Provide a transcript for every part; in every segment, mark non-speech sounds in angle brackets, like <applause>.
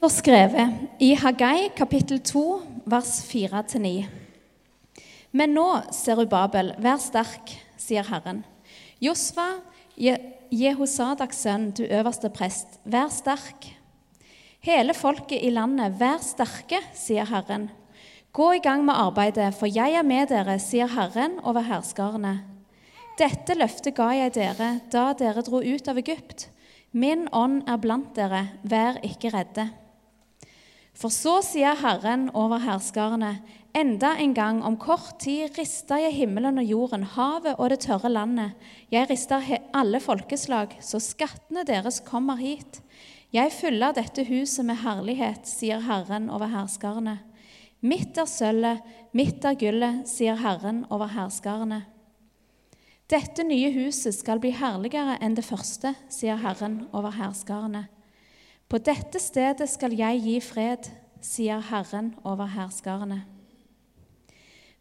står skrevet i Hagai kapittel 2, vers 4-9. Men nå, Serubabel, vær sterk, sier Herren. Josfa, Jehosadaks sønn, du øverste prest, vær sterk. Hele folket i landet, vær sterke, sier Herren. Gå i gang med arbeidet, for jeg er med dere, sier Herren over herskarene. Dette løftet ga jeg dere da dere dro ut av Egypt. Min ånd er blant dere, vær ikke redde. For så sier Herren over herskarene, enda en gang om kort tid rister jeg himmelen og jorden, havet og det tørre landet. Jeg rister alle folkeslag, så skattene deres kommer hit. Jeg fyller dette huset med herlighet, sier Herren over herskarene. Mitt er sølvet, mitt er gullet, sier Herren over herskarene. Dette nye huset skal bli herligere enn det første, sier Herren over herskarene. På dette stedet skal jeg gi fred, sier Herren over herskarene.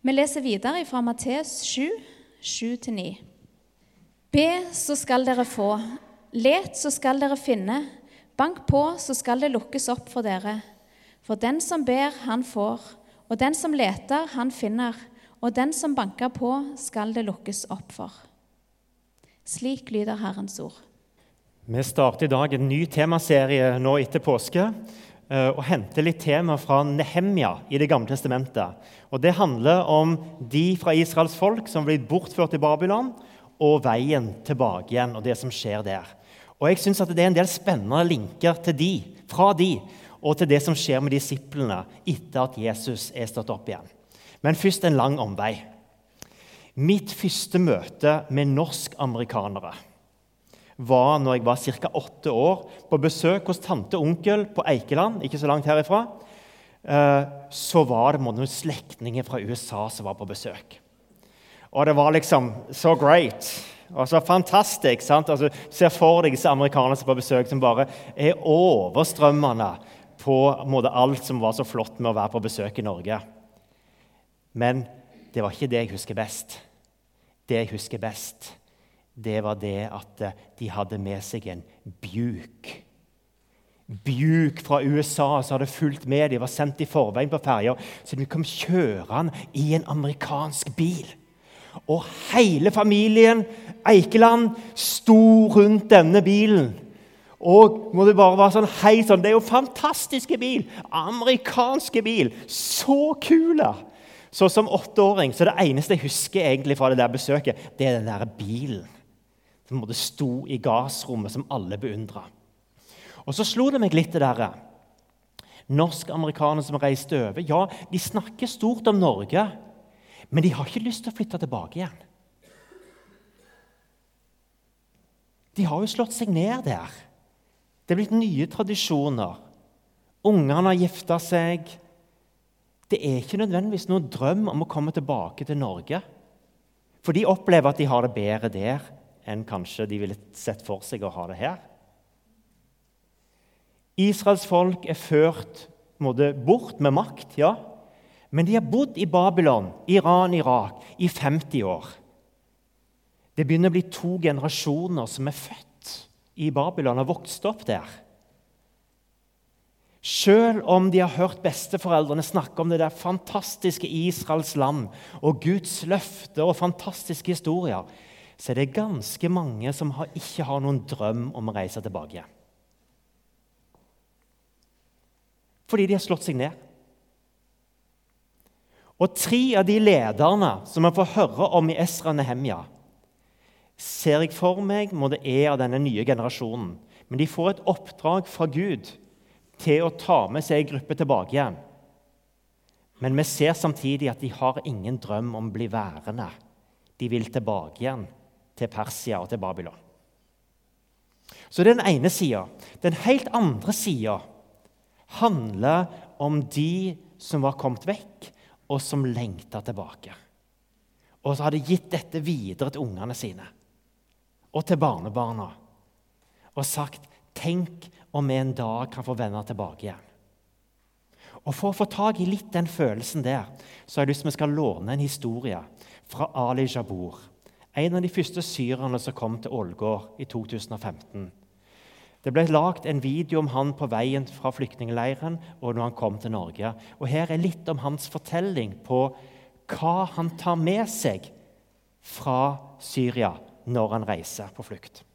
Vi leser videre fra Matteus 7, 7-9. Be, så skal dere få. Let, så skal dere finne. Bank på, så skal det lukkes opp for dere. For den som ber, han får. Og den som leter, han finner. Og den som banker på, skal det lukkes opp for. Slik lyder Herrens ord. Vi starter i dag en ny temaserie nå etter påske eh, og henter litt tema fra Nehemja i Det gamle testamentet. Og Det handler om de fra Israels folk som blir bortført til Babylon, og veien tilbake igjen og det som skjer der. Og jeg synes at Det er en del spennende linker til de, fra de og til det som skjer med disiplene etter at Jesus er stått opp igjen. Men først en lang omvei. Mitt første møte med norsk-amerikanere var når jeg var ca. åtte år, på besøk hos tante og onkel på Eikeland, ikke så langt herifra. Eh, så var det noen slektninger fra USA som var på besøk. Og det var liksom så great. Og så fantastisk. sant? Altså, ser for deg disse amerikanerne som er på besøk, som bare er overstrømmende på måte, alt som var så flott med å være på besøk i Norge. Men det var ikke det jeg husker best. Det jeg husker best, det var det at eh, de hadde med seg en bjuk. Bjuk fra USA som hadde fulgt med. De var sendt i forveien på ferja. Så de kom kjørende i en amerikansk bil. Og hele familien Eikeland sto rundt denne bilen. Og må det bare være sånn, hei sånn, Det er jo fantastiske bil! Amerikanske bil! Så kule! Så som åtteåring så det eneste jeg husker egentlig fra det der besøket, det er den der bilen som måtte sto i gassrommet, som alle beundra. Og så slo det meg litt det derre Norsk-amerikanere som reiste over, ja, de snakker stort om Norge, men de har ikke lyst til å flytte tilbake igjen. De har jo slått seg ned der. Det er blitt nye tradisjoner. Ungene har gifta seg. Det er ikke nødvendigvis noen drøm om å komme tilbake til Norge. For de opplever at de har det bedre der enn kanskje de ville sett for seg å ha det her. Israels folk er ført måte, bort med makt, ja. Men de har bodd i Babylon, Iran, Irak i 50 år. Det begynner å bli to generasjoner som er født i Babylon og vokst opp der. Selv om de har hørt besteforeldrene snakke om det der fantastiske Israels land og Guds løfter og fantastiske historier, så er det ganske mange som har, ikke har noen drøm om å reise tilbake. Fordi de har slått seg ned. Og tre av de lederne som vi får høre om i Esra Nehemja, ser jeg for meg må det er av denne nye generasjonen. Men de får et oppdrag fra Gud til å ta med seg en gruppe tilbake igjen. Men vi ser samtidig at de har ingen drøm om å bli værende. De vil tilbake igjen til Persia og til Babylon. Så det er den ene sida. Den helt andre sida handler om de som var kommet vekk, og som lengta tilbake. Og så hadde gitt dette videre til ungene sine og til barnebarna. Og sagt Tenk om vi en dag kan få vende tilbake igjen. Og For å få tak i litt den følelsen der, så har jeg lyst til vi skal låne en historie fra Ali Jabur en av de første syrerne som kom til Ålgård i 2015. Det ble lagd en video om han på veien fra flyktningleiren og når han kom til Norge. Og Her er litt om hans fortelling på hva han tar med seg fra Syria når han reiser på flukt.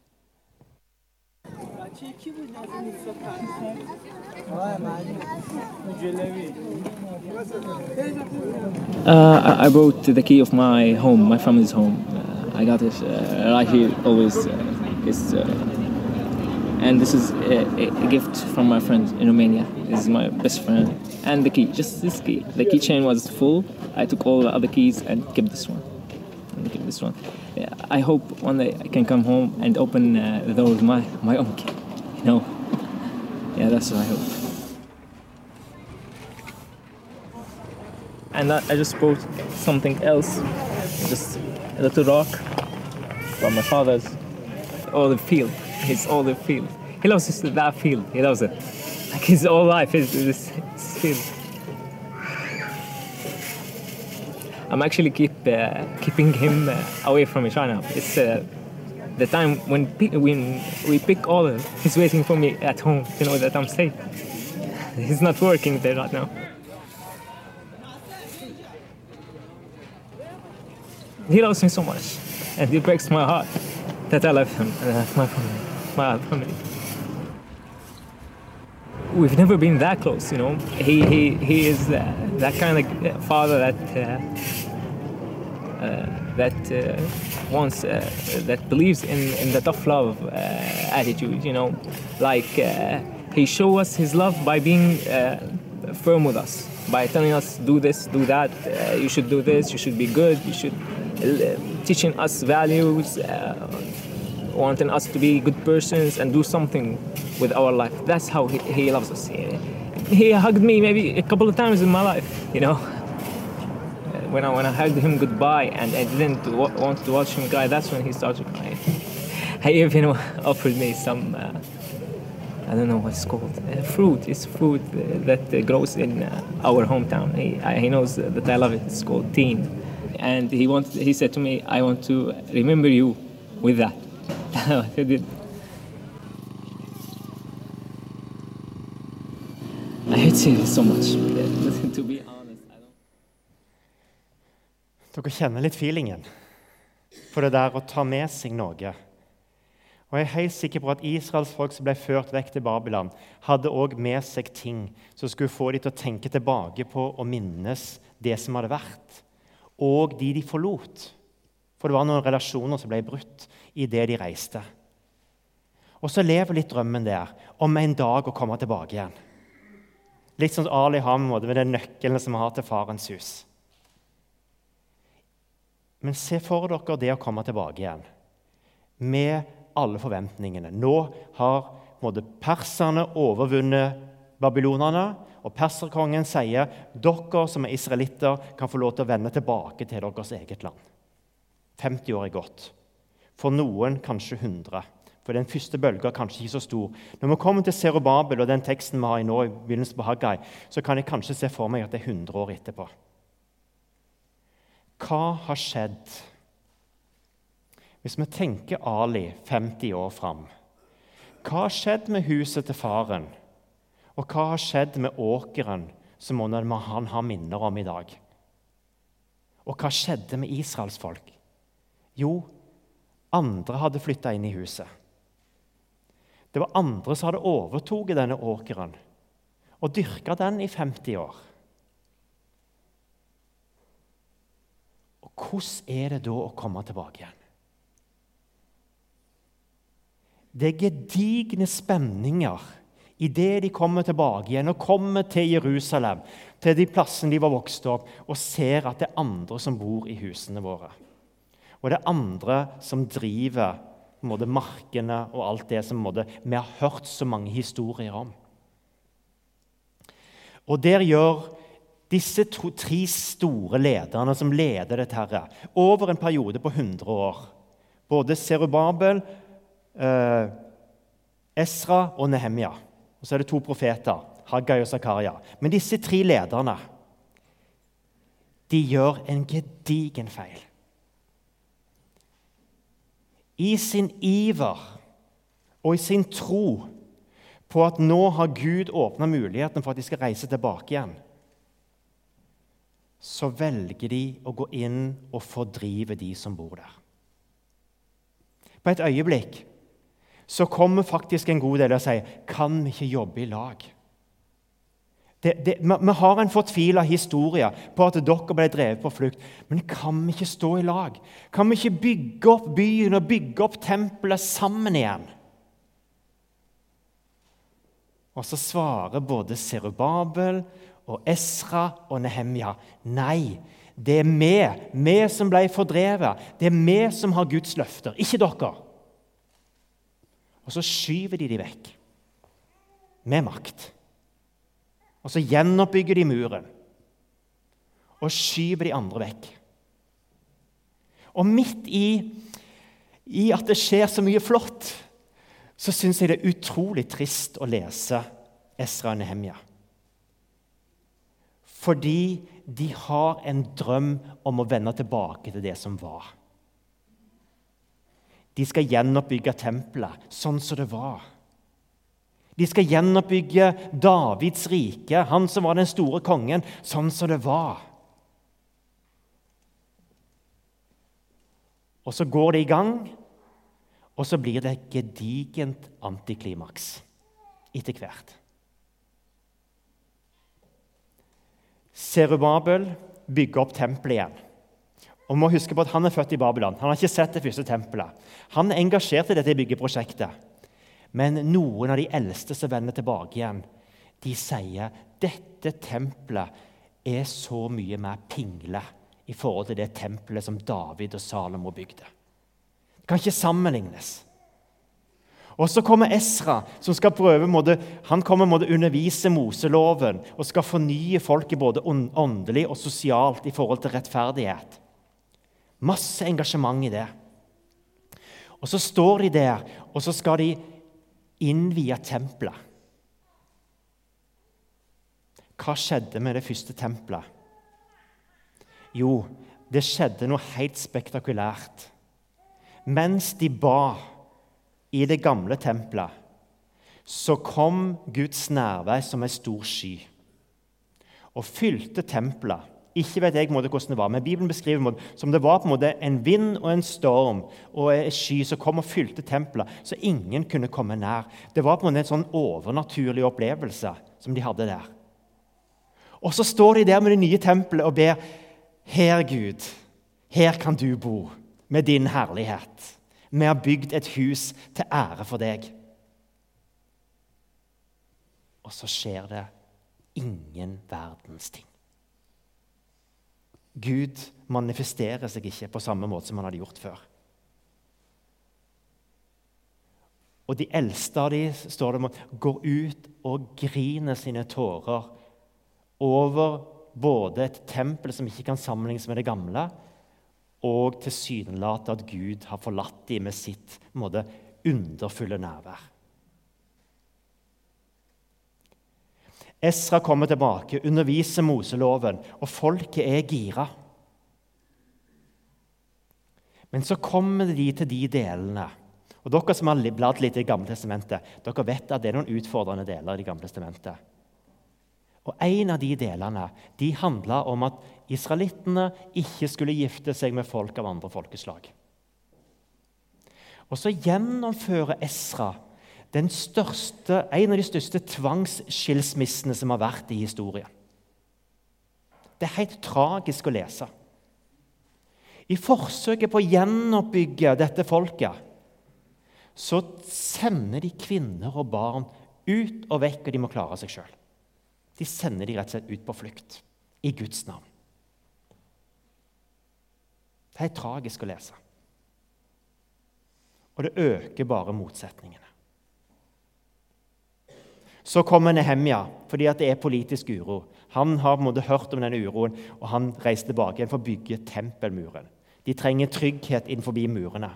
Uh, I, I brought the key of my home. I got it uh, right here, always. Uh, it's, uh, and this is a, a gift from my friend in Romania. This is my best friend. And the key, just this key. The keychain was full. I took all the other keys and kept this one. And kept this one. Yeah, I hope one day I can come home and open uh, the door with my, my own key. You know? Yeah, that's what I hope. and I, I just bought something else, just a little rock from my father's. All the field, it's all the field. He loves this, that field. He loves it. Like his whole life is this, field. I'm actually keep uh, keeping him uh, away from China. It's uh, the time when when we pick all. He's waiting for me at home to know that I'm safe. He's not working there right now. He loves me so much, and it breaks my heart that I love him and I my family. My family. We've never been that close, you know. He he he is uh, that kind of father that uh, uh, that uh, wants uh, that believes in in the tough love uh, attitude, you know, like uh, he show us his love by being uh, firm with us, by telling us do this, do that, uh, you should do this, you should be good, you should uh, teaching us values, uh, wanting us to be good persons and do something with our life. That's how he, he loves us. He, he hugged me maybe a couple of times in my life, you know. Uh, When I, when I hugged him goodbye and I didn't wa- want to watch him cry, that's when he started crying. <laughs> He even <laughs> offered me some, uh, I don't know what it's called, uh, fruit. It's fruit uh, that uh, grows in uh, our hometown. He, he knows that I love it. It's called teen. And he, wanted, he said to me, I want to remember you with that. <laughs> I did. I hate it so much. <laughs> to be honest, I don't. Dere kjenner litt feelingen på det der å ta med seg noe. Og Jeg er helt sikker på at Israels folk som ble ført vekk til Babylon, hadde også med seg ting som skulle få dem til å tenke tilbake på og minnes det som hadde vært, og de de forlot. For det var noen relasjoner som ble brutt i det de reiste. Og så lever litt drømmen der om en dag å komme tilbake igjen. Litt som Ali har med med den nøkkelen som vi har til farens hus. Men se for dere det å komme tilbake igjen med alle forventningene. Nå har måte, perserne overvunnet babylonerne, og perserkongen sier dere som er israelitter, kan få lov til å vende tilbake til deres eget land. 50 år er gått. For noen kanskje 100. For den første bølga er kanskje ikke så stor. Når vi kommer til Zerubabel og den teksten vi har i nå, i begynnelsen på Haggai, så kan jeg kanskje se for meg at det er 100 år etterpå. Hva har skjedd? Hvis vi tenker Ali 50 år fram, hva har skjedd med huset til faren? Og hva har skjedd med åkeren som han har minner om i dag? Og hva skjedde med Israels folk? Jo, andre hadde flytta inn i huset. Det var andre som hadde overtatt denne åkeren og dyrka den i 50 år. Og hvordan er det da å komme tilbake igjen? Det er gedigne spenninger idet de kommer tilbake igjen og kommer til Jerusalem, til de plassene de var vokst opp, og ser at det er andre som bor i husene våre. Og det er andre som driver måte, markene og alt det som måte, vi har hørt så mange historier om. Og der gjør disse to, tre store lederne som leder dette herre, over en periode på 100 år Både Serubabel, eh, Esra og Nehemia. Og så er det to profeter, Haggai og Zakaria. Men disse tre lederne de gjør en gedigen feil. I sin iver og i sin tro på at nå har Gud åpna muligheten for at de skal reise tilbake igjen, så velger de å gå inn og fordrive de som bor der. På et øyeblikk så kommer faktisk en god del og sier kan vi ikke jobbe i lag? Det, det, vi har en fortvila historie på at dere ble drevet på flukt. Men kan vi ikke stå i lag? Kan vi ikke bygge opp byen og bygge opp tempelet sammen igjen? Og så svarer både Serubabel og Esra og Nehemja nei. Det er vi, vi som ble fordrevet. Det er vi som har Guds løfter, ikke dere. Og så skyver de de vekk med makt. Og så gjenoppbygger de muren og skyver de andre vekk. Og midt i, i at det skjer så mye flott, så syns jeg det er utrolig trist å lese Esra og Nehemja. Fordi de har en drøm om å vende tilbake til det som var. De skal gjenoppbygge tempelet sånn som det var. De skal gjenoppbygge Davids rike, han som var den store kongen, sånn som det var. Og så går det i gang, og så blir det et gedigent antiklimaks etter hvert. Serubabel bygger opp tempelet igjen. Og må huske på at Han er født i Babylon. Han har ikke sett det første tempelet. Han er engasjert i dette byggeprosjektet. Men noen av de eldste som vender tilbake igjen, de sier dette tempelet er så mye mer pingle i forhold til det tempelet som David og Salomo bygde. Det kan ikke sammenlignes. Og Så kommer Esra, som skal prøve måtte, han kommer måtte undervise Moseloven og skal fornye folket både åndelig og sosialt i forhold til rettferdighet. Masse engasjement i det. Og Så står de der, og så skal de innvie tempelet. Hva skjedde med det første tempelet? Jo, det skjedde noe helt spektakulært. Mens de ba i det gamle tempelet, så kom Guds nærvær som en stor sky og fylte tempelet ikke vet jeg måte, hvordan det var, men Bibelen beskriver måte, som det var på en måte en vind og en storm og en sky som kom og fylte tempelet, så ingen kunne komme nær. Det var på en måte en sånn overnaturlig opplevelse som de hadde der. Og så står de der med det nye tempelet og ber Her, Gud, her kan du bo med din herlighet. Vi har bygd et hus til ære for deg. Og så skjer det ingen verdens ting. Gud manifesterer seg ikke på samme måte som han hadde gjort før. Og de eldste av dem står det, går ut og griner sine tårer over både et tempel som ikke kan sammenlignes med det gamle, og tilsynelatende at Gud har forlatt dem med sitt måte, underfulle nærvær. Esra kommer tilbake, underviser Moseloven, og folket er gira. Men så kommer de til de delene og Dere som har bladd litt i Det gamle testamentet, dere vet at det er noen utfordrende deler i Det gamle testamentet. Og En av de delene de handla om at israelittene ikke skulle gifte seg med folk av andre folkeslag. Og så gjennomfører Esra største, en av de største tvangsskilsmissene som har vært i historien. Det er helt tragisk å lese. I forsøket på å gjenoppbygge dette folket så sender de kvinner og barn ut og vekk, og de må klare seg sjøl. De sender de rett og slett ut på flukt i Guds navn. Det er tragisk å lese. Og det øker bare motsetningene. Så kommer Nehemja fordi det er politisk uro. Han har på en måte hørt om denne uroen, og han reiser tilbake igjen for å bygge tempelmuren. De trenger trygghet innenfor murene.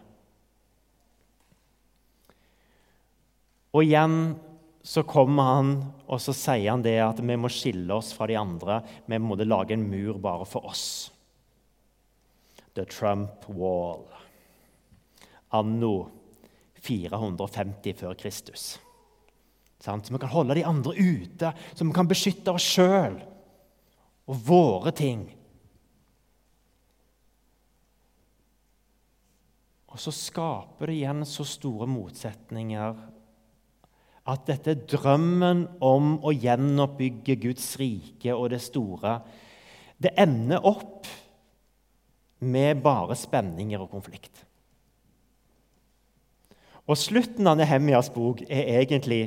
Og igjen så kommer han og så sier han det at vi må skille oss fra de andre. Vi må lage en mur bare for oss. The Trump Wall. Anno 450 før Kristus. Så vi kan holde de andre ute, så vi kan beskytte oss sjøl og våre ting. Og så skaper det igjen så store motsetninger at dette drømmen om å gjenoppbygge Guds rike og det store, det ender opp med bare spenninger og konflikt. Og slutten av Nehemjas bok er egentlig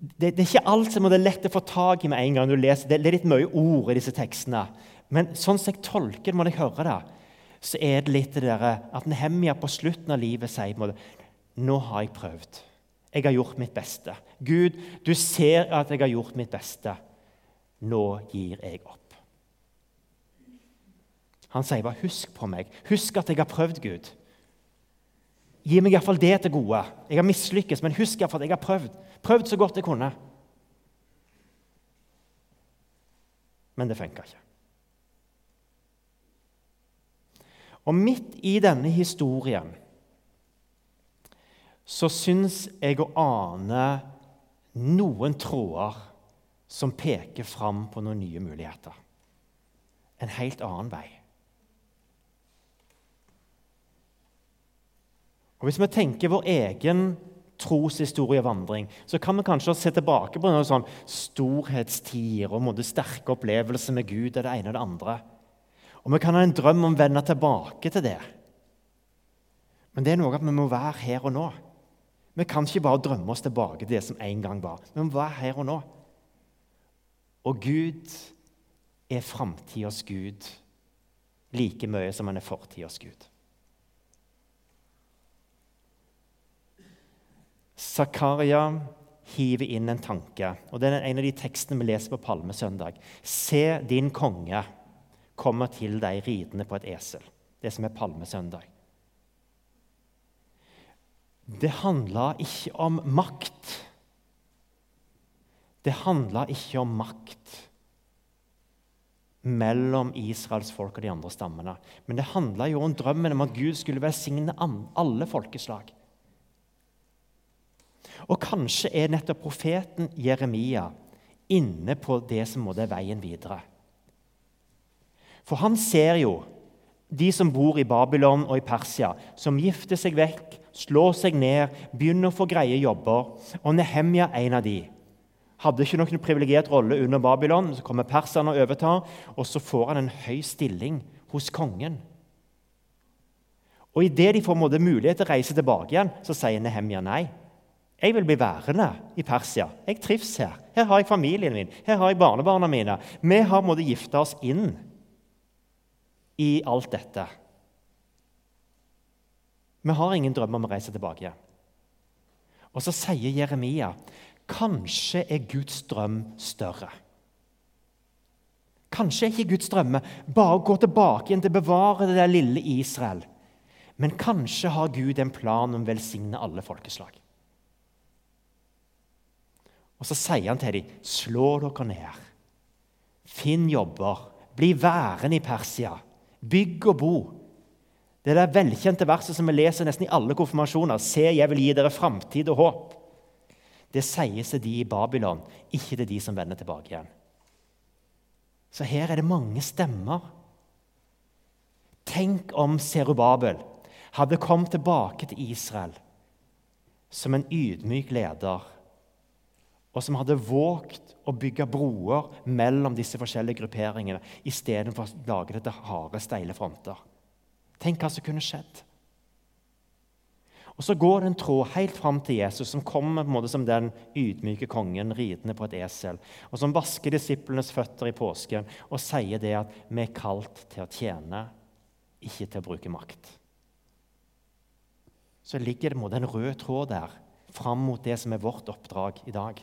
det, det, er ikke alt som er lett å få tak i med en gang du leser. Det, det er litt mye ord i disse tekstene. Men sånn som jeg tolker det, må jeg høre det, så er det litt det derre at Nehemia på slutten av livet sier på Nå har jeg prøvd. Jeg har gjort mitt beste. Gud, du ser at jeg har gjort mitt beste. Nå gir jeg opp. Han sier bare 'husk på meg'. Husk at jeg har prøvd, Gud. Gi meg iallfall det til gode. Jeg har mislykkes, men husk iallfall at jeg har prøvd. Prøvd så godt jeg kunne. Men det funka ikke. Og midt i denne historien så syns jeg å ane noen tråder som peker fram på noen nye muligheter. En helt annen vei. Og Hvis vi tenker vår egen troshistorievandring, så kan vi kanskje se tilbake på noen sånn storhetstider og måtte sterke opplevelser med Gud og det ene og det andre. Og vi kan ha en drøm om å vende tilbake til det. Men det er noe at vi må være her og nå. Vi kan ikke bare drømme oss tilbake til det som en gang var. Vi må være her og nå. Og Gud er framtidas Gud like mye som han er fortidas Gud. Zakaria hiver inn en tanke, og det er en av de tekstene vi leser på Palmesøndag. Se, din konge kommer til deg ridende på et esel. Det som er Palmesøndag. Det handla ikke om makt. Det handla ikke om makt mellom Israels folk og de andre stammene. Men det handla jo om drømmen om at Gud skulle velsigne alle folkeslag. Og kanskje er nettopp profeten Jeremia inne på det som må være veien videre. For han ser jo de som bor i Babylon og i Persia, som gifter seg vekk slår seg ned, begynner å få greie jobber. Og Nehemja er en av de. Hadde ikke noen privilegert rolle under Babylon. Så kommer perserne og overtar, og så får han en høy stilling hos kongen. Og Idet de får mulighet til å reise tilbake igjen, så sier Nehemja nei. Jeg vil bli værende i Persia. Jeg trives her. Her har jeg familien min, her har jeg barnebarna mine. Vi har måttet gifte oss inn i alt dette. Vi har ingen drøm om å reise tilbake. Og så sier Jeremia kanskje er Guds drøm større. Kanskje er ikke Guds drømme bare å gå tilbake igjen til å bevare det der lille Israel. Men kanskje har Gud en plan om å velsigne alle folkeslag. Og Så sier han til dem, slå dere ned. Finn jobber. Bli værende i Persia. Bygg og bo. Det er det velkjente verset som vi leser nesten i alle konfirmasjoner. Se, jeg vil gi dere framtid og håp. Det sies til de i Babylon, ikke til de som vender tilbake igjen. Så her er det mange stemmer. Tenk om Serubabel hadde kommet tilbake til Israel som en ydmyk leder, og som hadde våget å bygge broer mellom disse forskjellige grupperingene istedenfor å lage det til harde, steile fronter. Tenk hva som kunne skjedd. Og Så går det en tråd helt fram til Jesus, som kommer på en måte som den ydmyke kongen ridende på et esel, og som vasker disiplenes føtter i påsken og sier det at vi er kalt til å tjene, ikke til å bruke makt. Så ligger det en rød tråd der fram mot det som er vårt oppdrag i dag.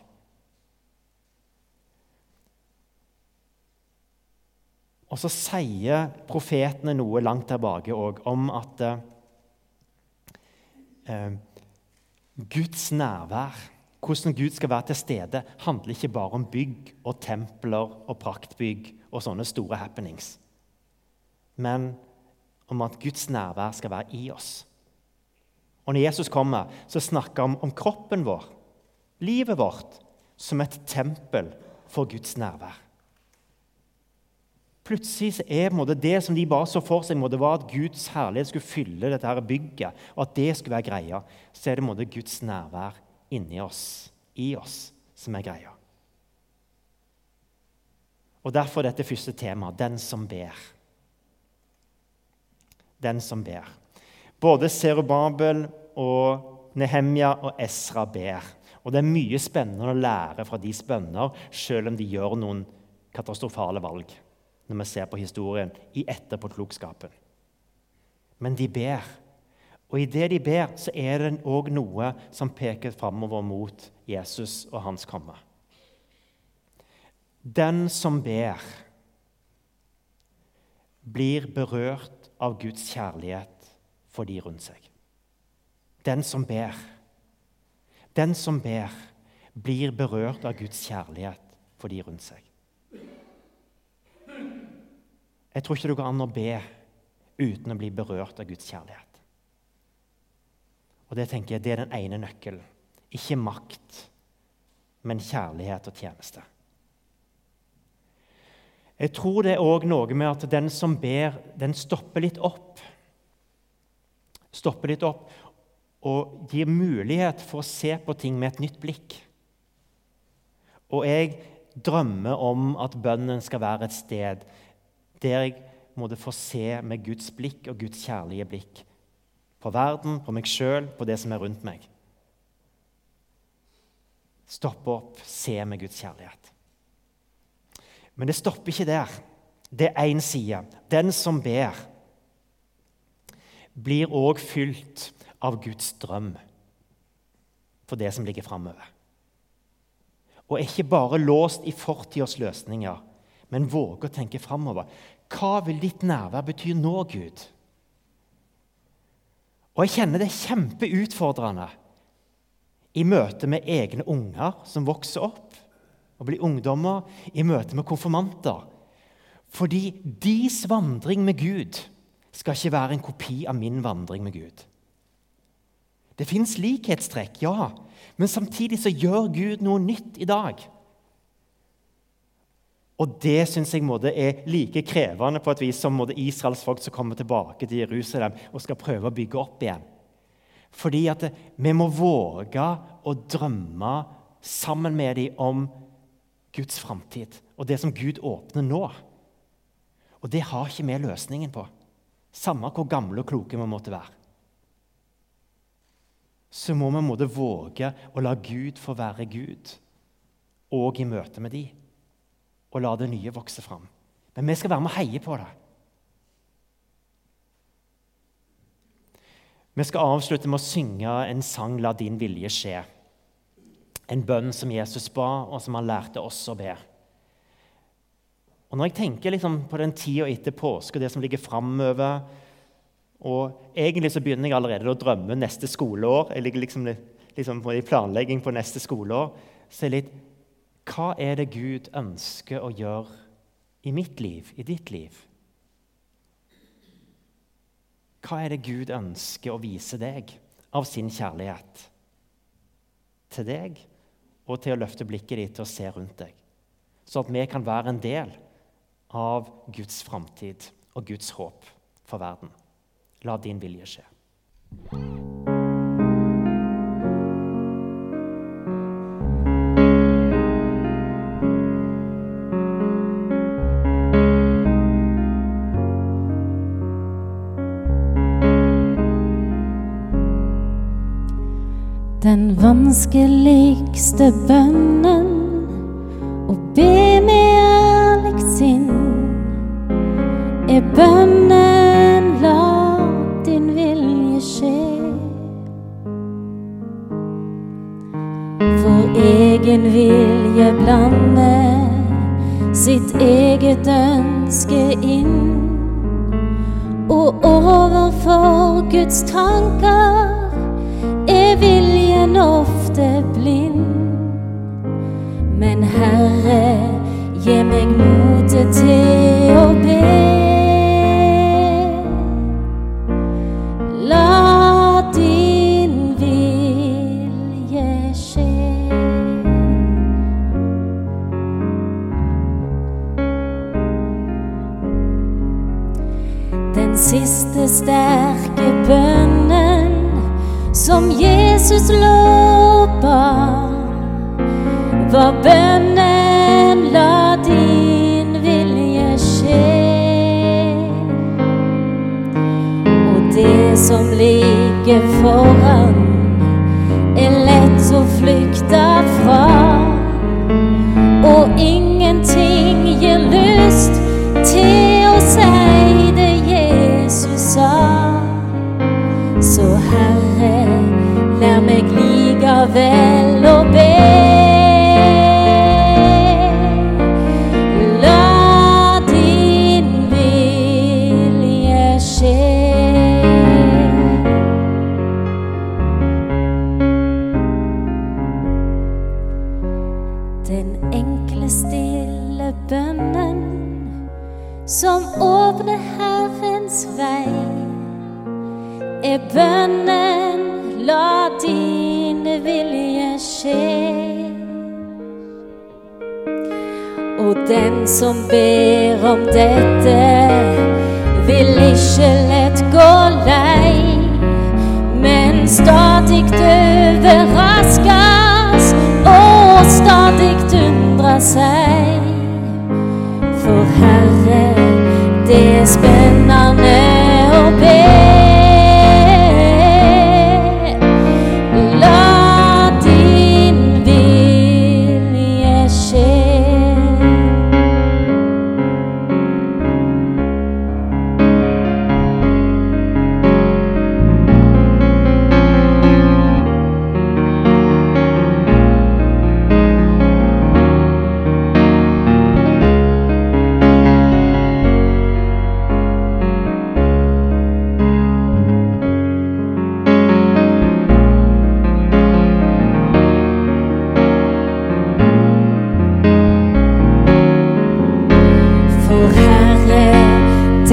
Og så sier profetene noe langt tilbake òg om at eh, Guds nærvær, hvordan Gud skal være til stede, handler ikke bare om bygg og templer og praktbygg og sånne store happenings, men om at Guds nærvær skal være i oss. Og Når Jesus kommer, så snakker han om, om kroppen vår, livet vårt, som et tempel for Guds nærvær. Plutselig så er måte, det som de bare så for seg, måte, var at Guds herlighet skulle fylle dette her bygget, og at det skulle være greia. Så er det Guds nærvær inni oss, i oss, som er greia. Og Derfor dette første temaet den som ber. Den som ber. Både Serubabel og Nehemja og Esra ber. Og Det er mye spennende å lære fra deres bønner, selv om de gjør noen katastrofale valg når vi ser på historien i etterpåklokskapen. Men de ber. Og i det de ber, så er det òg noe som peker framover mot Jesus og hans komme. Den som ber, blir berørt av Guds kjærlighet for de rundt seg. Den som ber. Den som ber, blir berørt av Guds kjærlighet for de rundt seg. Jeg tror ikke det går an å be uten å bli berørt av Guds kjærlighet. Og Det tenker jeg, det er den ene nøkkelen. Ikke makt, men kjærlighet og tjeneste. Jeg tror det er òg noe med at den som ber, den stopper litt opp. Stopper litt opp og gir mulighet for å se på ting med et nytt blikk. Og jeg drømmer om at bønnen skal være et sted der jeg måtte få se med Guds blikk og Guds kjærlige blikk på verden, på meg sjøl, på det som er rundt meg. Stoppe opp, se med Guds kjærlighet. Men det stopper ikke der. Det er én side. Den som ber, blir òg fylt av Guds drøm for det som ligger framover. Og er ikke bare låst i fortidas løsninger, men våger å tenke framover. Hva vil ditt nærvær bety nå, Gud? Og jeg kjenner det er kjempeutfordrende i møte med egne unger som vokser opp og blir ungdommer, i møte med konfirmanter. Fordi deres vandring med Gud skal ikke være en kopi av min vandring med Gud. Det fins likhetstrekk, ja, men samtidig så gjør Gud noe nytt i dag. Og det syns jeg måtte, er like krevende på et vis som måtte, Israels folk som kommer tilbake til Jerusalem og skal prøve å bygge opp igjen. Fordi at vi må våge å drømme sammen med dem om Guds framtid og det som Gud åpner nå. Og det har ikke vi løsningen på, samme hvor gamle og kloke vi måtte være. Så må vi måtte våge å la Gud få være Gud, og i møte med dem og la det nye vokse fram. Men vi skal være med og heie på det. Vi skal avslutte med å synge en sang 'La din vilje skje'. En bønn som Jesus ba, og som han lærte oss å be. Og Når jeg tenker liksom på den tida etter påske og det som ligger framover og Egentlig så begynner jeg allerede å drømme neste skoleår. Jeg ligger liksom, liksom i planlegging på neste skoleår. Så jeg litt hva er det Gud ønsker å gjøre i mitt liv, i ditt liv? Hva er det Gud ønsker å vise deg av sin kjærlighet til deg og til å løfte blikket ditt og se rundt deg? Så at vi kan være en del av Guds framtid og Guds håp for verden. La din vilje skje. Vanskeligste bønnen å be med ærlig sinn er bønnen la din vilje skje. For egen vilje blande sitt eget ønske inn. Og overfor Guds tanker viljen ofte blind. Men Herre, gi meg motet til å be. Den siste sterke bønnen som gir Jesus lova, var bønnen la din vilje skje. Og det som ligger foran, dette, vil ikke lett gå lei, men stadig overraskes og stadig undre seg. For Herre, det er spennende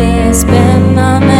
desesperada.